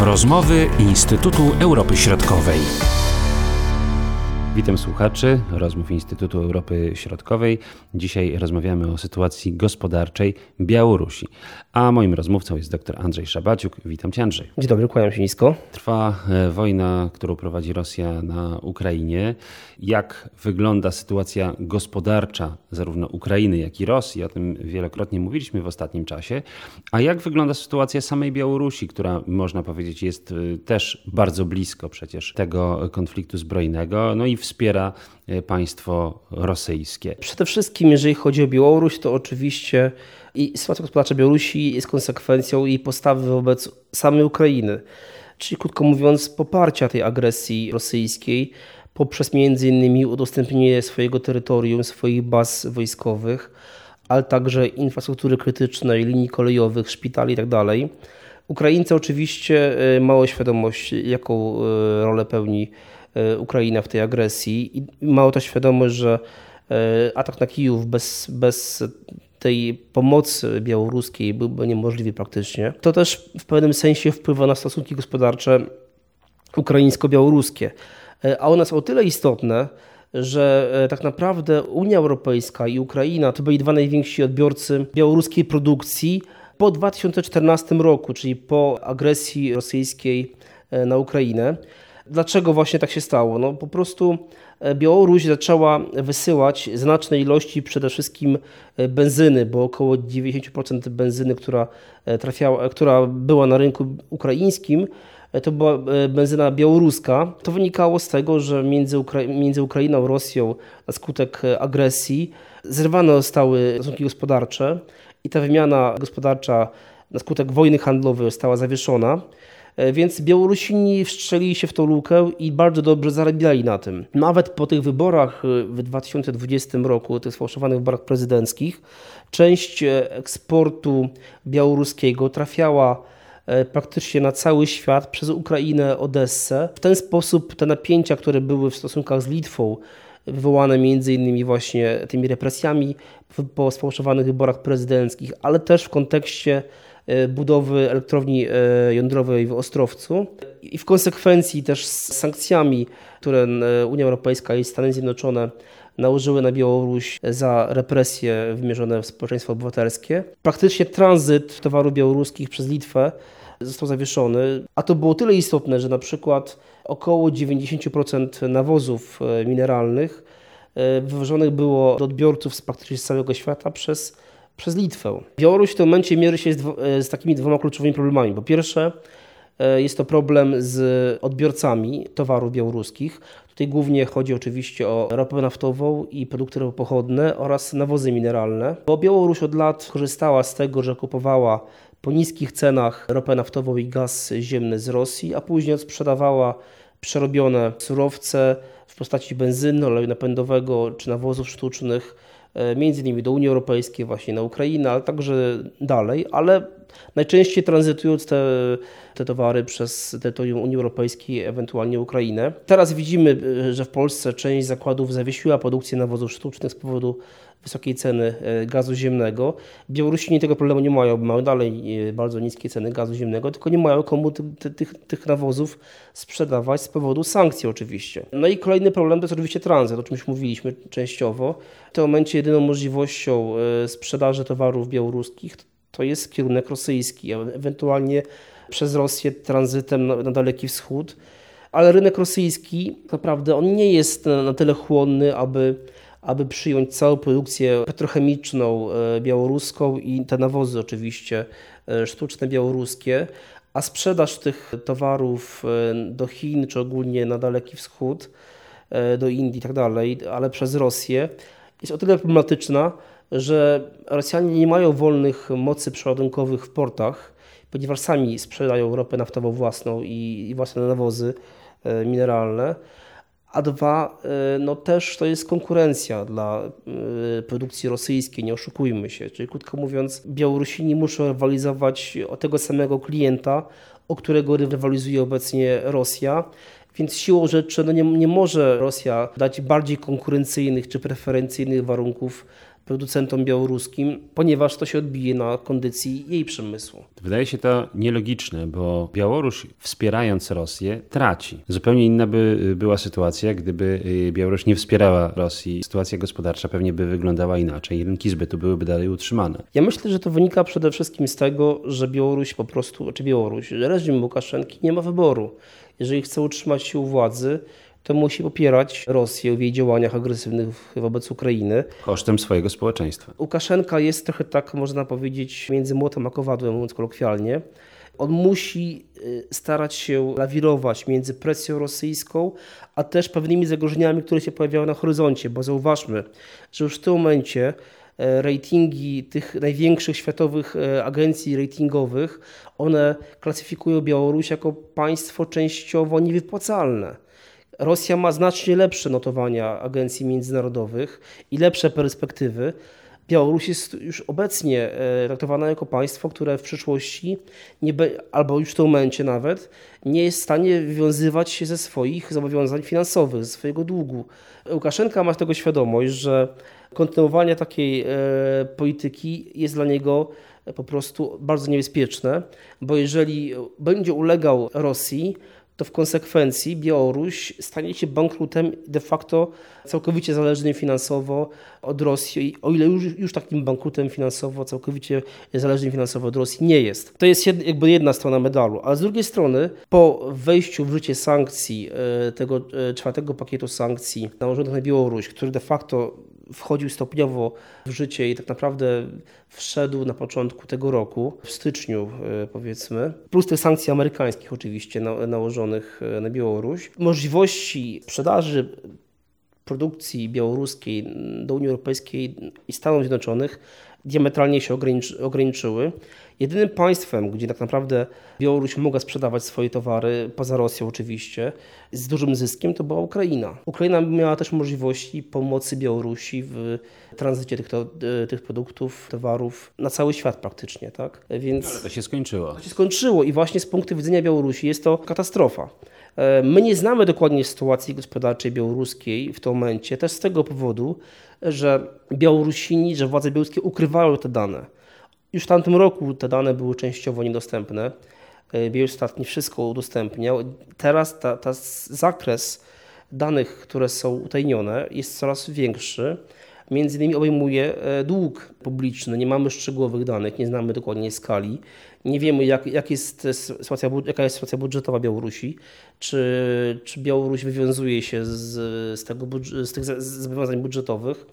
Rozmowy Instytutu Europy Środkowej. Witam słuchaczy rozmów Instytutu Europy Środkowej. Dzisiaj rozmawiamy o sytuacji gospodarczej Białorusi. A moim rozmówcą jest dr Andrzej Szabaciuk. Witam cię Andrzej. Dzień dobry, kłaniam się nisko. Trwa e, wojna, którą prowadzi Rosja na Ukrainie. Jak wygląda sytuacja gospodarcza zarówno Ukrainy, jak i Rosji? O tym wielokrotnie mówiliśmy w ostatnim czasie. A jak wygląda sytuacja samej Białorusi, która można powiedzieć jest e, też bardzo blisko przecież tego konfliktu zbrojnego, no i wspiera e, państwo rosyjskie? Przede wszystkim, jeżeli chodzi o Białoruś, to oczywiście i sytuacja gospodarcza Białorusi jest konsekwencją jej postawy wobec samej Ukrainy. Czyli krótko mówiąc, poparcia tej agresji rosyjskiej poprzez innymi udostępnienie swojego terytorium, swoich baz wojskowych, ale także infrastruktury krytycznej, linii kolejowych, szpitali itd. Tak Ukraińcy oczywiście e, mają świadomość, jaką e, rolę pełni E, Ukraina w tej agresji i mało to świadomość, że atak na Kijów bez, bez tej pomocy białoruskiej byłby niemożliwy praktycznie. To też w pewnym sensie wpływa na stosunki gospodarcze ukraińsko-białoruskie. E, a one są o tyle istotne, że tak naprawdę Unia Europejska i Ukraina to byli dwa najwięksi odbiorcy białoruskiej produkcji po 2014 roku, czyli po agresji rosyjskiej na Ukrainę. Dlaczego właśnie tak się stało? No po prostu e, Białoruś zaczęła wysyłać znaczne ilości przede wszystkim e, benzyny, bo około 90% benzyny, która, e, trafiała, która była na rynku ukraińskim, to była benzyna białoruska. To wynikało z tego, że między, Ukra między Ukrainą a Rosją na skutek agresji zerwane zostały stosunki gospodarcze i ta wymiana gospodarcza na skutek wojny handlowej została zawieszona. E, więc Białorusini wstrzelili się w tą lukę i bardzo dobrze zarabiali na tym. Nawet po tych wyborach e, w 2020 roku, tych sfałszowanych wyborach prezydenckich, część e, eksportu białoruskiego trafiała praktycznie na cały świat przez Ukrainę, Odessę. W ten sposób te napięcia, które były w stosunkach z Litwą, wywołane między innymi właśnie tymi represjami po sfałszowanych wyborach prezydenckich, ale też w kontekście budowy elektrowni e, jądrowej w Ostrowcu i w konsekwencji też z sankcjami, które e, Unia Europejska i Stany Zjednoczone nałożyły na Białoruś za represje wymierzone w społeczeństwo obywatelskie. Praktycznie tranzyt towarów białoruskich przez Litwę został zawieszony, a to było tyle istotne, że na przykład około 90% nawozów mineralnych wywożonych było do odbiorców z praktycznie całego świata przez przez Litwę. Białoruś w tym momencie mierzy się z, e, z takimi dwoma kluczowymi problemami. Po pierwsze, e, jest to problem z odbiorcami towarów białoruskich. Tutaj głównie chodzi oczywiście o ropę naftową i produkty ropopochodne oraz nawozy mineralne. Bo Białoruś od lat korzystała z tego, że kupowała po niskich cenach ropę naftową i gaz ziemny z Rosji, a później sprzedawała przerobione surowce w postaci benzyny, oleju napędowego czy nawozów sztucznych między innymi do Unii Europejskiej, właśnie na Ukrainę, ale także dalej, ale najczęściej tranzytując te, te towary przez terytorium Unii Europejskiej, ewentualnie Ukrainę. Teraz widzimy, e, że w Polsce część zakładów zawiesiła produkcję nawozów sztucznych z powodu wysokiej ceny e, gazu ziemnego. Białorusini tego problemu nie mają, mają dalej e, bardzo niskie ceny gazu ziemnego, tylko nie mają komu tych, tych, nawozów sprzedawać z powodu sankcji oczywiście. No i kolejny problem to jest oczywiście tranzyt, o czym już mówiliśmy częściowo. W tym momencie jedyną możliwością e, sprzedaży towarów białoruskich to jest kierunek rosyjski, ewentualnie przez Rosję tranzytem na, na Daleki Wschód. Ale rynek rosyjski naprawdę on nie jest na tyle chłonny, aby aby przyjąć całą produkcję petrochemiczną e, białoruską i te nawozy oczywiście e, sztuczne białoruskie, a sprzedaż tych towarów e, do Chin czy ogólnie na Daleki Wschód, do Indii i tak dalej, ale przez Rosję jest o tyle problematyczna, że Rosjanie nie mają wolnych mocy przeładunkowych w portach, ponieważ sami sprzedają ropę naftową własną i własne nawozy mineralne a dwa, y, no też to jest konkurencja dla y, produkcji rosyjskiej, nie oszukujmy się. Czyli krótko mówiąc, Białorusini muszą rywalizować o tego samego klienta, o którego rywalizuje obecnie Rosja. Więc siłą rzeczy no nie, nie może Rosja dać bardziej konkurencyjnych czy preferencyjnych warunków producentom białoruskim, ponieważ to się odbije na kondycji jej przemysłu. Wydaje się to nielogiczne, bo Białoruś wspierając Rosję traci. Zupełnie inna by była sytuacja, gdyby y, Białoruś nie wspierała Rosji. Sytuacja gospodarcza pewnie by wyglądała inaczej. Rynki zbytu byłyby dalej utrzymane. Ja myślę, że to wynika przede wszystkim z tego, że Białoruś po prostu, czy Białoruś, reżim Łukaszenki nie ma wyboru. Jeżeli chce utrzymać się u władzy, to musi popierać Rosję w jej działaniach agresywnych wobec Ukrainy. Kosztem swojego społeczeństwa. Łukaszenka jest trochę tak, można powiedzieć, między młotem a kowadłem, mówiąc kolokwialnie. On musi y, starać się lawirować między presją rosyjską, a też pewnymi zagrożeniami, które się pojawiały na horyzoncie, bo zauważmy, że już w tym momencie e, ratingi tych największych światowych e, agencji ratingowych, one klasyfikują Białoruś jako państwo częściowo niewypłacalne. Rosja ma znacznie lepsze notowania agencji międzynarodowych i lepsze perspektywy. Białoruś jest już obecnie e, traktowana jako państwo, które w przyszłości, nie be, albo już w tym momencie nawet, nie jest w stanie wywiązywać się ze swoich zobowiązań finansowych, ze swojego długu. Łukaszenka ma tego świadomość, że kontynuowanie takiej e, polityki jest dla niego po prostu bardzo niebezpieczne, bo jeżeli będzie ulegał Rosji, to w konsekwencji Białoruś stanie się bankrutem de facto całkowicie zależnym finansowo od Rosji, o ile już, już takim bankrutem finansowo, całkowicie zależnym finansowo od Rosji nie jest. To jest jakby jedna strona medalu, ale z drugiej strony po wejściu w życie sankcji, e, tego e, czwartego pakietu sankcji nałożonych na Białoruś, który de facto wchodził stopniowo w życie i tak naprawdę wszedł na początku tego roku, w styczniu e, powiedzmy, plus tych sankcji amerykańskich oczywiście nałożonych e, na Białoruś. Możliwości sprzedaży produkcji białoruskiej do Unii Europejskiej i Stanów Zjednoczonych diametralnie się ograniczyły. Jedynym państwem, gdzie tak naprawdę Białoruś mogła sprzedawać swoje towary, poza Rosją oczywiście, z dużym zyskiem, to była Ukraina. Ukraina miała też możliwości pomocy Białorusi w tranzycie tych, to, tych produktów, towarów na cały świat praktycznie. Tak? Więc Ale to się skończyło. To się skończyło i właśnie z punktu widzenia Białorusi jest to katastrofa. E, my nie znamy dokładnie sytuacji gospodarczej białoruskiej w tym momencie, też z tego powodu, że Białorusini, że władze białoruskie ukrywają te dane. Już w tamtym roku te dane były częściowo niedostępne. E, Bielstat nie wszystko udostępniał. Teraz ta, ta zakres danych, które są utajnione, jest coraz większy. Między innymi obejmuje e, dług publiczny. Nie mamy szczegółowych danych, nie znamy dokładnie skali. Nie wiemy, jak, jak jest sytuacja, jaka jest sytuacja budżetowa Białorusi. Czy, czy Białoruś wywiązuje się z, z, tego, z tych zobowiązań budżetowych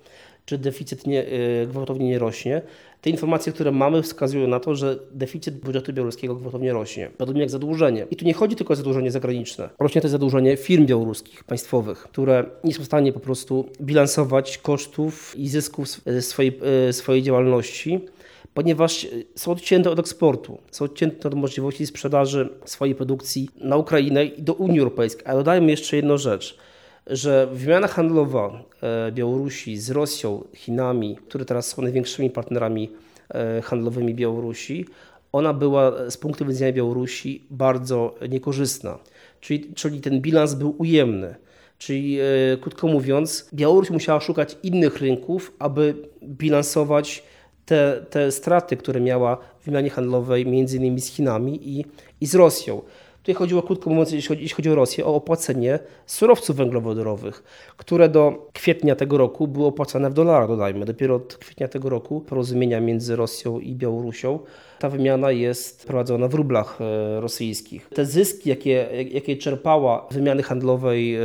czy deficyt nie, e, gwałtownie nie rośnie. Te informacje, które mamy, wskazują na to, że deficyt budżetu białoruskiego gwałtownie rośnie, podobnie jak zadłużenie. I tu nie chodzi tylko o zadłużenie zagraniczne. Rośnie też zadłużenie firm białoruskich, państwowych, które nie są w stanie po prostu bilansować kosztów i zysków swojej, e, swojej działalności ponieważ są odcięte od eksportu, są odcięte od możliwości sprzedaży swojej produkcji na Ukrainę i do Unii Europejskiej. A dodajmy jeszcze jedną rzecz że wymiana handlowa e, Białorusi z Rosją, Chinami, które teraz są największymi partnerami e, handlowymi Białorusi, ona była z punktu widzenia Białorusi bardzo niekorzystna. Czyli, czyli ten bilans był ujemny. Czyli e, krótko mówiąc, Białoruś musiała szukać innych rynków, aby bilansować te, te straty, które miała w wymianie handlowej między innymi z Chinami i, i z Rosją. Tutaj chodziło, krótko mówiąc, jeśli chodzi, o Rosję, o opłacenie surowców węglowodorowych, które do kwietnia tego roku były opłacane w dolarach, dodajmy. Dopiero od kwietnia tego roku porozumienia między Rosją i Białorusią ta wymiana jest prowadzona w rublach e, rosyjskich. Te zyski, jakie, jakie czerpała wymiany handlowej e,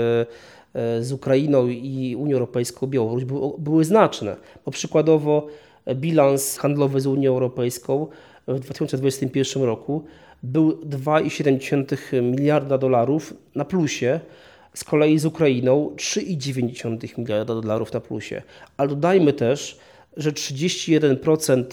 e, z Ukrainą i Unią Europejską Białoruś były znaczne, bo przykładowo bilans handlowy z Unią Europejską w 2021 roku był 2,7 miliarda dolarów na plusie, z kolei z Ukrainą 3,9 miliarda dolarów na plusie. Ale dodajmy też, że 31%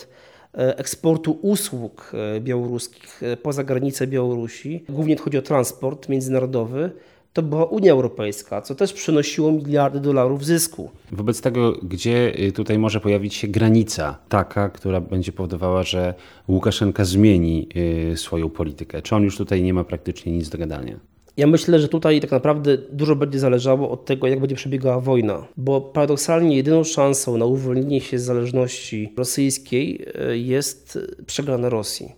e, eksportu usług e, białoruskich e, poza granicę Białorusi, głównie chodzi o transport międzynarodowy, to była Unia Europejska, co też przynosiło miliardy dolarów zysku. Wobec tego, gdzie y, tutaj może pojawić się granica taka, która będzie powodowała, że Łukaszenka zmieni y, swoją politykę? Czy on już tutaj nie ma praktycznie nic do gadania? Ja myślę, że tutaj tak naprawdę dużo będzie zależało od tego, jak będzie przebiegała wojna, bo paradoksalnie jedyną szansą na uwolnienie się z zależności rosyjskiej e, jest przegrana Rosji.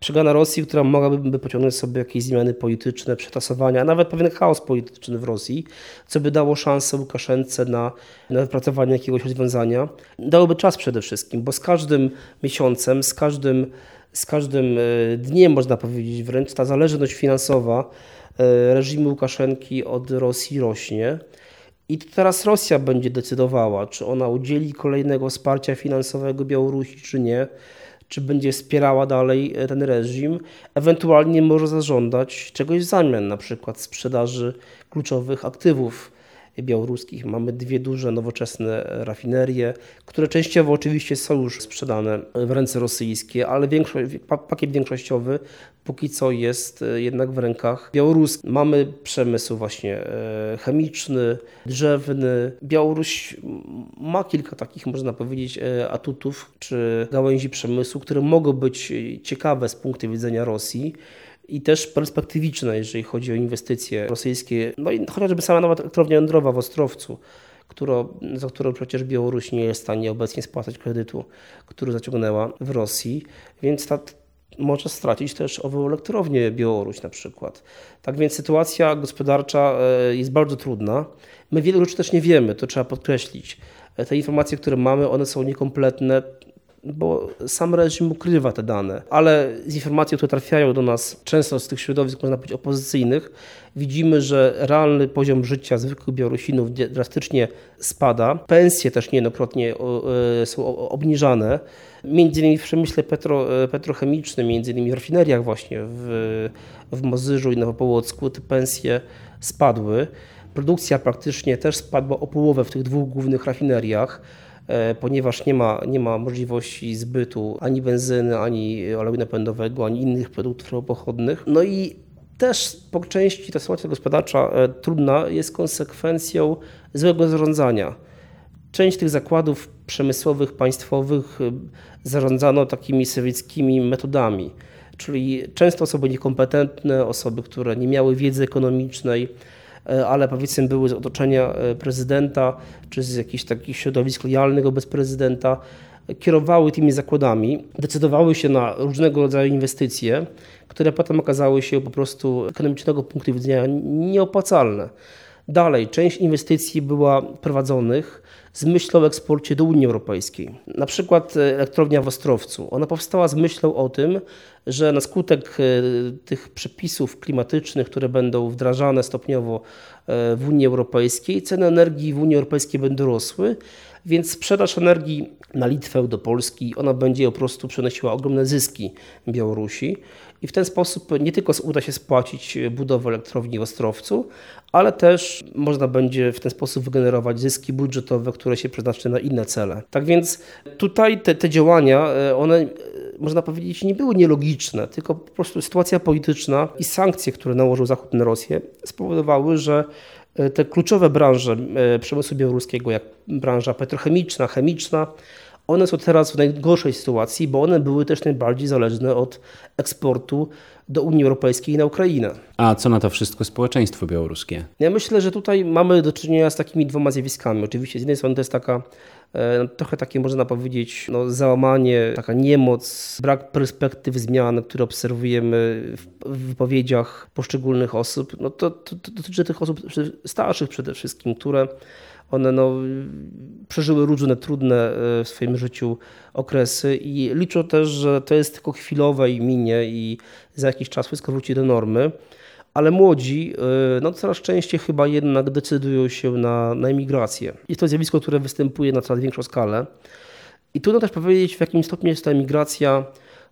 Przegrana Rosji, która mogłaby pociągnąć sobie jakieś zmiany polityczne, przetasowania, a nawet pewien chaos polityczny w Rosji, co by dało szansę Łukaszence na, na wypracowanie jakiegoś rozwiązania. Dałoby czas przede wszystkim, bo z każdym miesiącem, z każdym, z każdym e, dniem, można powiedzieć wręcz, ta zależność finansowa e, reżimu Łukaszenki od Rosji rośnie. I teraz Rosja będzie decydowała, czy ona udzieli kolejnego wsparcia finansowego Białorusi, czy nie czy będzie wspierała dalej e, ten reżim, ewentualnie może zażądać czegoś w zamian, na przykład sprzedaży kluczowych aktywów białoruskich. Mamy dwie duże, nowoczesne rafinerie, które częściowo oczywiście są już sprzedane w ręce rosyjskie, ale większość, pakiet większościowy póki co jest e, jednak w rękach białoruskich. Mamy przemysł właśnie e, chemiczny, drzewny. Białoruś ma kilka takich, można powiedzieć, e, atutów czy gałęzi przemysłu, które mogą być ciekawe z punktu widzenia Rosji i też perspektywiczne, jeżeli chodzi o inwestycje rosyjskie. No i chociażby sama nawet elektrownia jądrowa w Ostrowcu, za którą przecież Białoruś nie jest w stanie obecnie spłacać kredytu, który zaciągnęła w Rosji, więc ta, może stracić też ową elektrownię Białoruś na przykład. Tak więc sytuacja gospodarcza e, jest bardzo trudna. My wielu rzeczy też nie wiemy, to trzeba podkreślić. E, te informacje, które mamy, one są niekompletne bo sam reżim ukrywa te dane, ale z informacji, które trafiają do nas często z tych środowisk, można powiedzieć, opozycyjnych, widzimy, że realny poziom życia zwykłych Białorusinów drastycznie spada. Pensje też niejednokrotnie e, są obniżane. Między innymi w przemyśle petro, e, petrochemicznym, między innymi w rafineriach właśnie w, w Mozyżu i Nowopołocku te pensje spadły. Produkcja praktycznie też spadła o połowę w tych dwóch głównych rafineriach. E, ponieważ nie ma, nie ma możliwości zbytu ani benzyny, ani oleju napędowego, ani innych produktów ropochodnych. No i też po części ta sytuacja gospodarcza e, trudna jest konsekwencją złego zarządzania. Część tych zakładów przemysłowych, państwowych e, zarządzano takimi sowieckimi metodami, czyli często osoby niekompetentne, osoby, które nie miały wiedzy ekonomicznej, ale powiedzmy były z otoczenia e, prezydenta, czy z jakichś takich środowisk lojalnych wobec prezydenta, kierowały tymi zakładami, decydowały się na różnego rodzaju inwestycje, które potem okazały się po prostu ekonomicznego punktu widzenia nieopłacalne. Dalej, część inwestycji była prowadzonych z myślą o eksporcie do Unii Europejskiej. Na przykład e, elektrownia w Ostrowcu. Ona powstała z myślą o tym, że na skutek e, tych przepisów klimatycznych, które będą wdrażane stopniowo e, w Unii Europejskiej, ceny energii w Unii Europejskiej będą rosły, więc sprzedaż energii na Litwę, do Polski, ona będzie po prostu przynosiła ogromne zyski Białorusi i w ten sposób nie tylko uda się spłacić budowę elektrowni w Ostrowcu, ale też można będzie w ten sposób wygenerować zyski budżetowe, które się przeznaczy na inne cele. Tak więc tutaj te, te działania, e, one e, można powiedzieć nie były nielogiczne, tylko po prostu sytuacja polityczna i sankcje, które nałożył Zachód na Rosję spowodowały, że te kluczowe branże przemysłu białoruskiego, jak branża petrochemiczna, chemiczna, one są teraz w najgorszej sytuacji, bo one były też najbardziej zależne od eksportu do Unii Europejskiej i na Ukrainę. A co na to wszystko społeczeństwo białoruskie? Ja myślę, że tutaj mamy do czynienia z takimi dwoma zjawiskami. Oczywiście z jednej strony to jest taka e, trochę takie można powiedzieć no, załamanie, taka niemoc, brak perspektyw zmian, które obserwujemy w wypowiedziach poszczególnych osób. No to, to, to dotyczy tych osób starszych przede wszystkim, które one no, przeżyły różne trudne e, w swoim życiu okresy i liczą też, że to jest tylko chwilowe i minie i za jakiś czas wszystko wróci do normy. Ale młodzi e, no, coraz częściej chyba jednak decydują się na, na emigrację. Jest to zjawisko, które występuje na coraz większą skalę. I trudno też powiedzieć, w jakim stopniu jest ta emigracja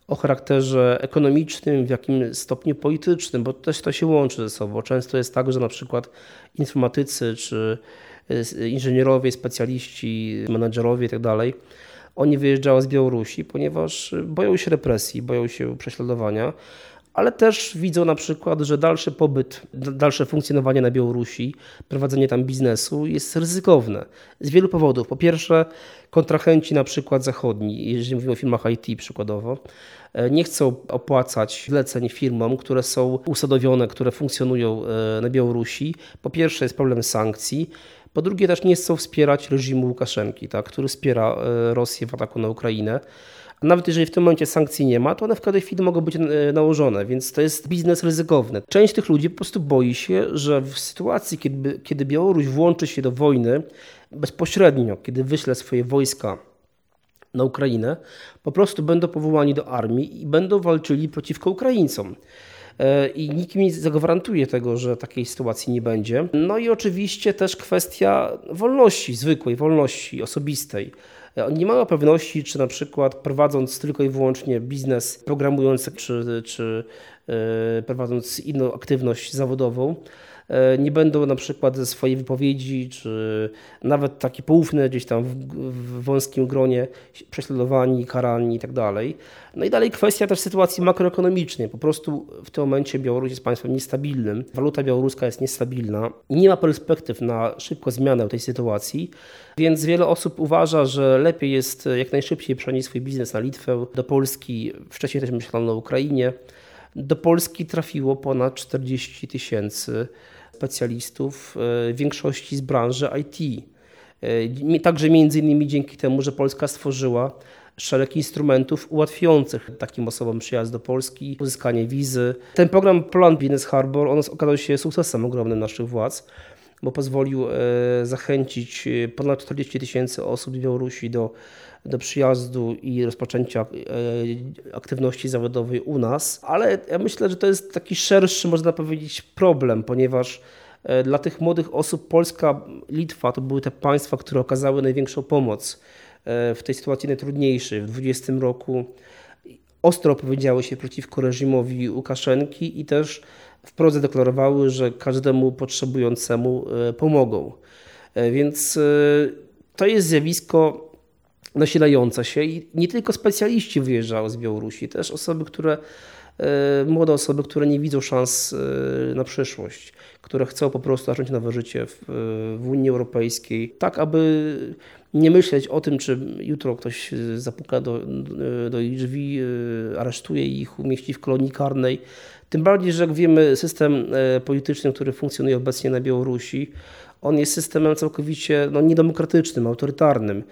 o charakterze ekonomicznym, w jakim stopniu politycznym, bo też to się łączy ze sobą. Często jest tak, że na przykład informatycy czy inżynierowie, specjaliści, menadżerowie itd., tak oni wyjeżdżają z Białorusi, ponieważ boją się represji, boją się prześladowania, ale też widzą na przykład, że dalszy pobyt, dalsze funkcjonowanie na Białorusi, prowadzenie tam biznesu jest ryzykowne z wielu powodów. Po pierwsze, kontrahenci na przykład zachodni, jeżeli mówimy o firmach IT przykładowo, e, nie chcą opłacać zleceń firmom, które są usadowione, które funkcjonują e, na Białorusi. Po pierwsze jest problem sankcji, po drugie też nie chcą wspierać reżimu Łukaszenki, tak, który wspiera e, Rosję w ataku na Ukrainę. Nawet jeżeli w tym momencie sankcji nie ma, to one w każdej chwili mogą być e, nałożone, więc to jest biznes ryzykowny. Część tych ludzi po prostu boi się, że w sytuacji, kiedy, kiedy Białoruś włączy się do wojny bezpośrednio, kiedy wyśle swoje wojska na Ukrainę, po prostu będą powołani do armii i będą walczyli przeciwko Ukraińcom. E, i nikt mi nie zagwarantuje tego, że takiej sytuacji nie będzie. No i oczywiście też kwestia wolności, zwykłej wolności osobistej. E, nie mają pewności, czy na przykład prowadząc tylko i wyłącznie biznes programujący, czy, czy e, prowadząc inną aktywność zawodową, nie będą na przykład ze swojej wypowiedzi, czy nawet takie poufne gdzieś tam w, w wąskim gronie prześladowani, karani i tak. No i dalej kwestia też sytuacji makroekonomicznej. Po prostu w tym momencie Białoruś jest państwem niestabilnym, waluta białoruska jest niestabilna, nie ma perspektyw na szybką zmianę tej sytuacji, więc wiele osób uważa, że lepiej jest jak najszybciej przenieść swój biznes na Litwę, do Polski, wcześniej też myślano o Ukrainie. Do Polski trafiło ponad 40 tysięcy specjalistów, e, większości z branży IT. E, także między innymi dzięki temu, że Polska stworzyła szereg instrumentów ułatwiających takim osobom przyjazd do Polski, uzyskanie wizy. Ten program Poland Business Harbor on okazał się sukcesem ogromnym naszych władz, bo pozwolił e, zachęcić ponad 40 tysięcy osób z Białorusi do do przyjazdu i rozpoczęcia e, aktywności zawodowej u nas, ale ja myślę, że to jest taki szerszy, można powiedzieć, problem, ponieważ e, dla tych młodych osób Polska, Litwa to były te państwa, które okazały największą pomoc e, w tej sytuacji najtrudniejszej. W 2020 roku ostro opowiedziały się przeciwko reżimowi Łukaszenki i też wprost deklarowały, że każdemu potrzebującemu pomogą. Więc to jest zjawisko nasilająca się i nie tylko specjaliści wyjeżdżają z Białorusi, też osoby, które e, młode osoby, które nie widzą szans e, na przyszłość, które chcą po prostu zacząć nowe życie w, w, Unii Europejskiej, tak aby nie myśleć o tym, czy jutro ktoś zapuka do, do ich drzwi, e, aresztuje ich, umieści w kolonii karnej. Tym bardziej, że jak wiemy, system polityczny, który funkcjonuje obecnie na Białorusi, on jest systemem całkowicie no, niedemokratycznym, autorytarnym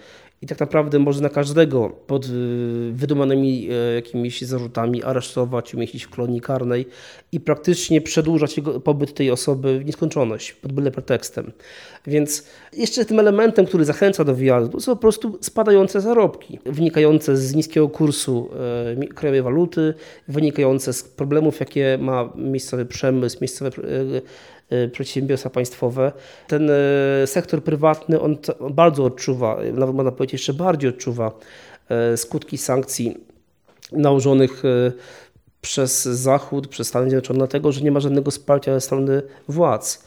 i tak naprawdę można każdego pod y, wydumanymi e, jakimiś zarzutami aresztować, umieścić w kolonii karnej i praktycznie przedłużać jego pobyt tej osoby w nieskończoność pod byle pretekstem. Więc jeszcze tym elementem, który zachęca do wyjazdu są po prostu spadające zarobki, wynikające z niskiego kursu e, krajowej waluty, wynikające z problemów, jakie ma miejscowy przemysł, miejscowe e, przedsiębiorstwa państwowe. Ten y, sektor prywatny, on bardzo odczuwa, nawet można powiedzieć jeszcze bardziej odczuwa y, skutki sankcji nałożonych przez Zachód, przez Stany Zjednoczone, dlatego że nie ma żadnego wsparcia ze strony władz.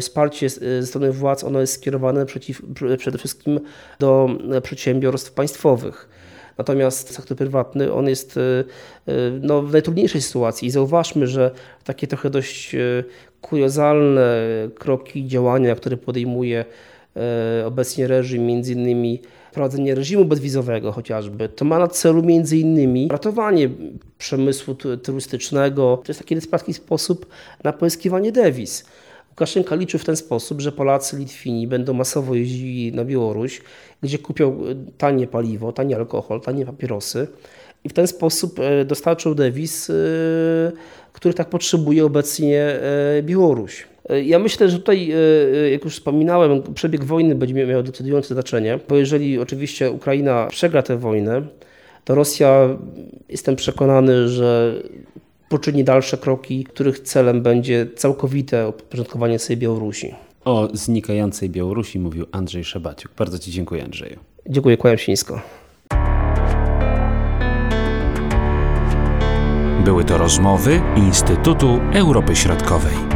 Wsparcie ze strony władz ono jest skierowane przeciw, przede wszystkim do przedsiębiorstw państwowych. Natomiast sektor prywatny, on jest no, w najtrudniejszej sytuacji i zauważmy, że takie trochę dość kuriozalne kroki, działania, które podejmuje e, obecnie reżim, między innymi wprowadzenie reżimu bezwizowego chociażby, to ma na celu między innymi ratowanie przemysłu turystycznego. To jest taki desperacki sposób na pozyskiwanie dewiz. Łukaszenka liczył w ten sposób, że Polacy, Litwini będą masowo jeździli na Białoruś, gdzie kupią tanie paliwo, tani alkohol, tanie papierosy i w ten sposób e, dostarczył dewiz, e, których tak potrzebuje obecnie e, Białoruś. Ja myślę, że tutaj, jak już wspominałem, przebieg wojny będzie miał decydujące znaczenie, bo jeżeli oczywiście Ukraina przegra tę wojnę, to Rosja, jestem przekonany, że poczyni dalsze kroki, których celem będzie całkowite podporządkowanie sobie Białorusi. O znikającej Białorusi mówił Andrzej Szabaciuk. Bardzo Ci dziękuję, Andrzeju. Dziękuję, kłaniam się nisko. Były to rozmowy Instytutu Europy Środkowej.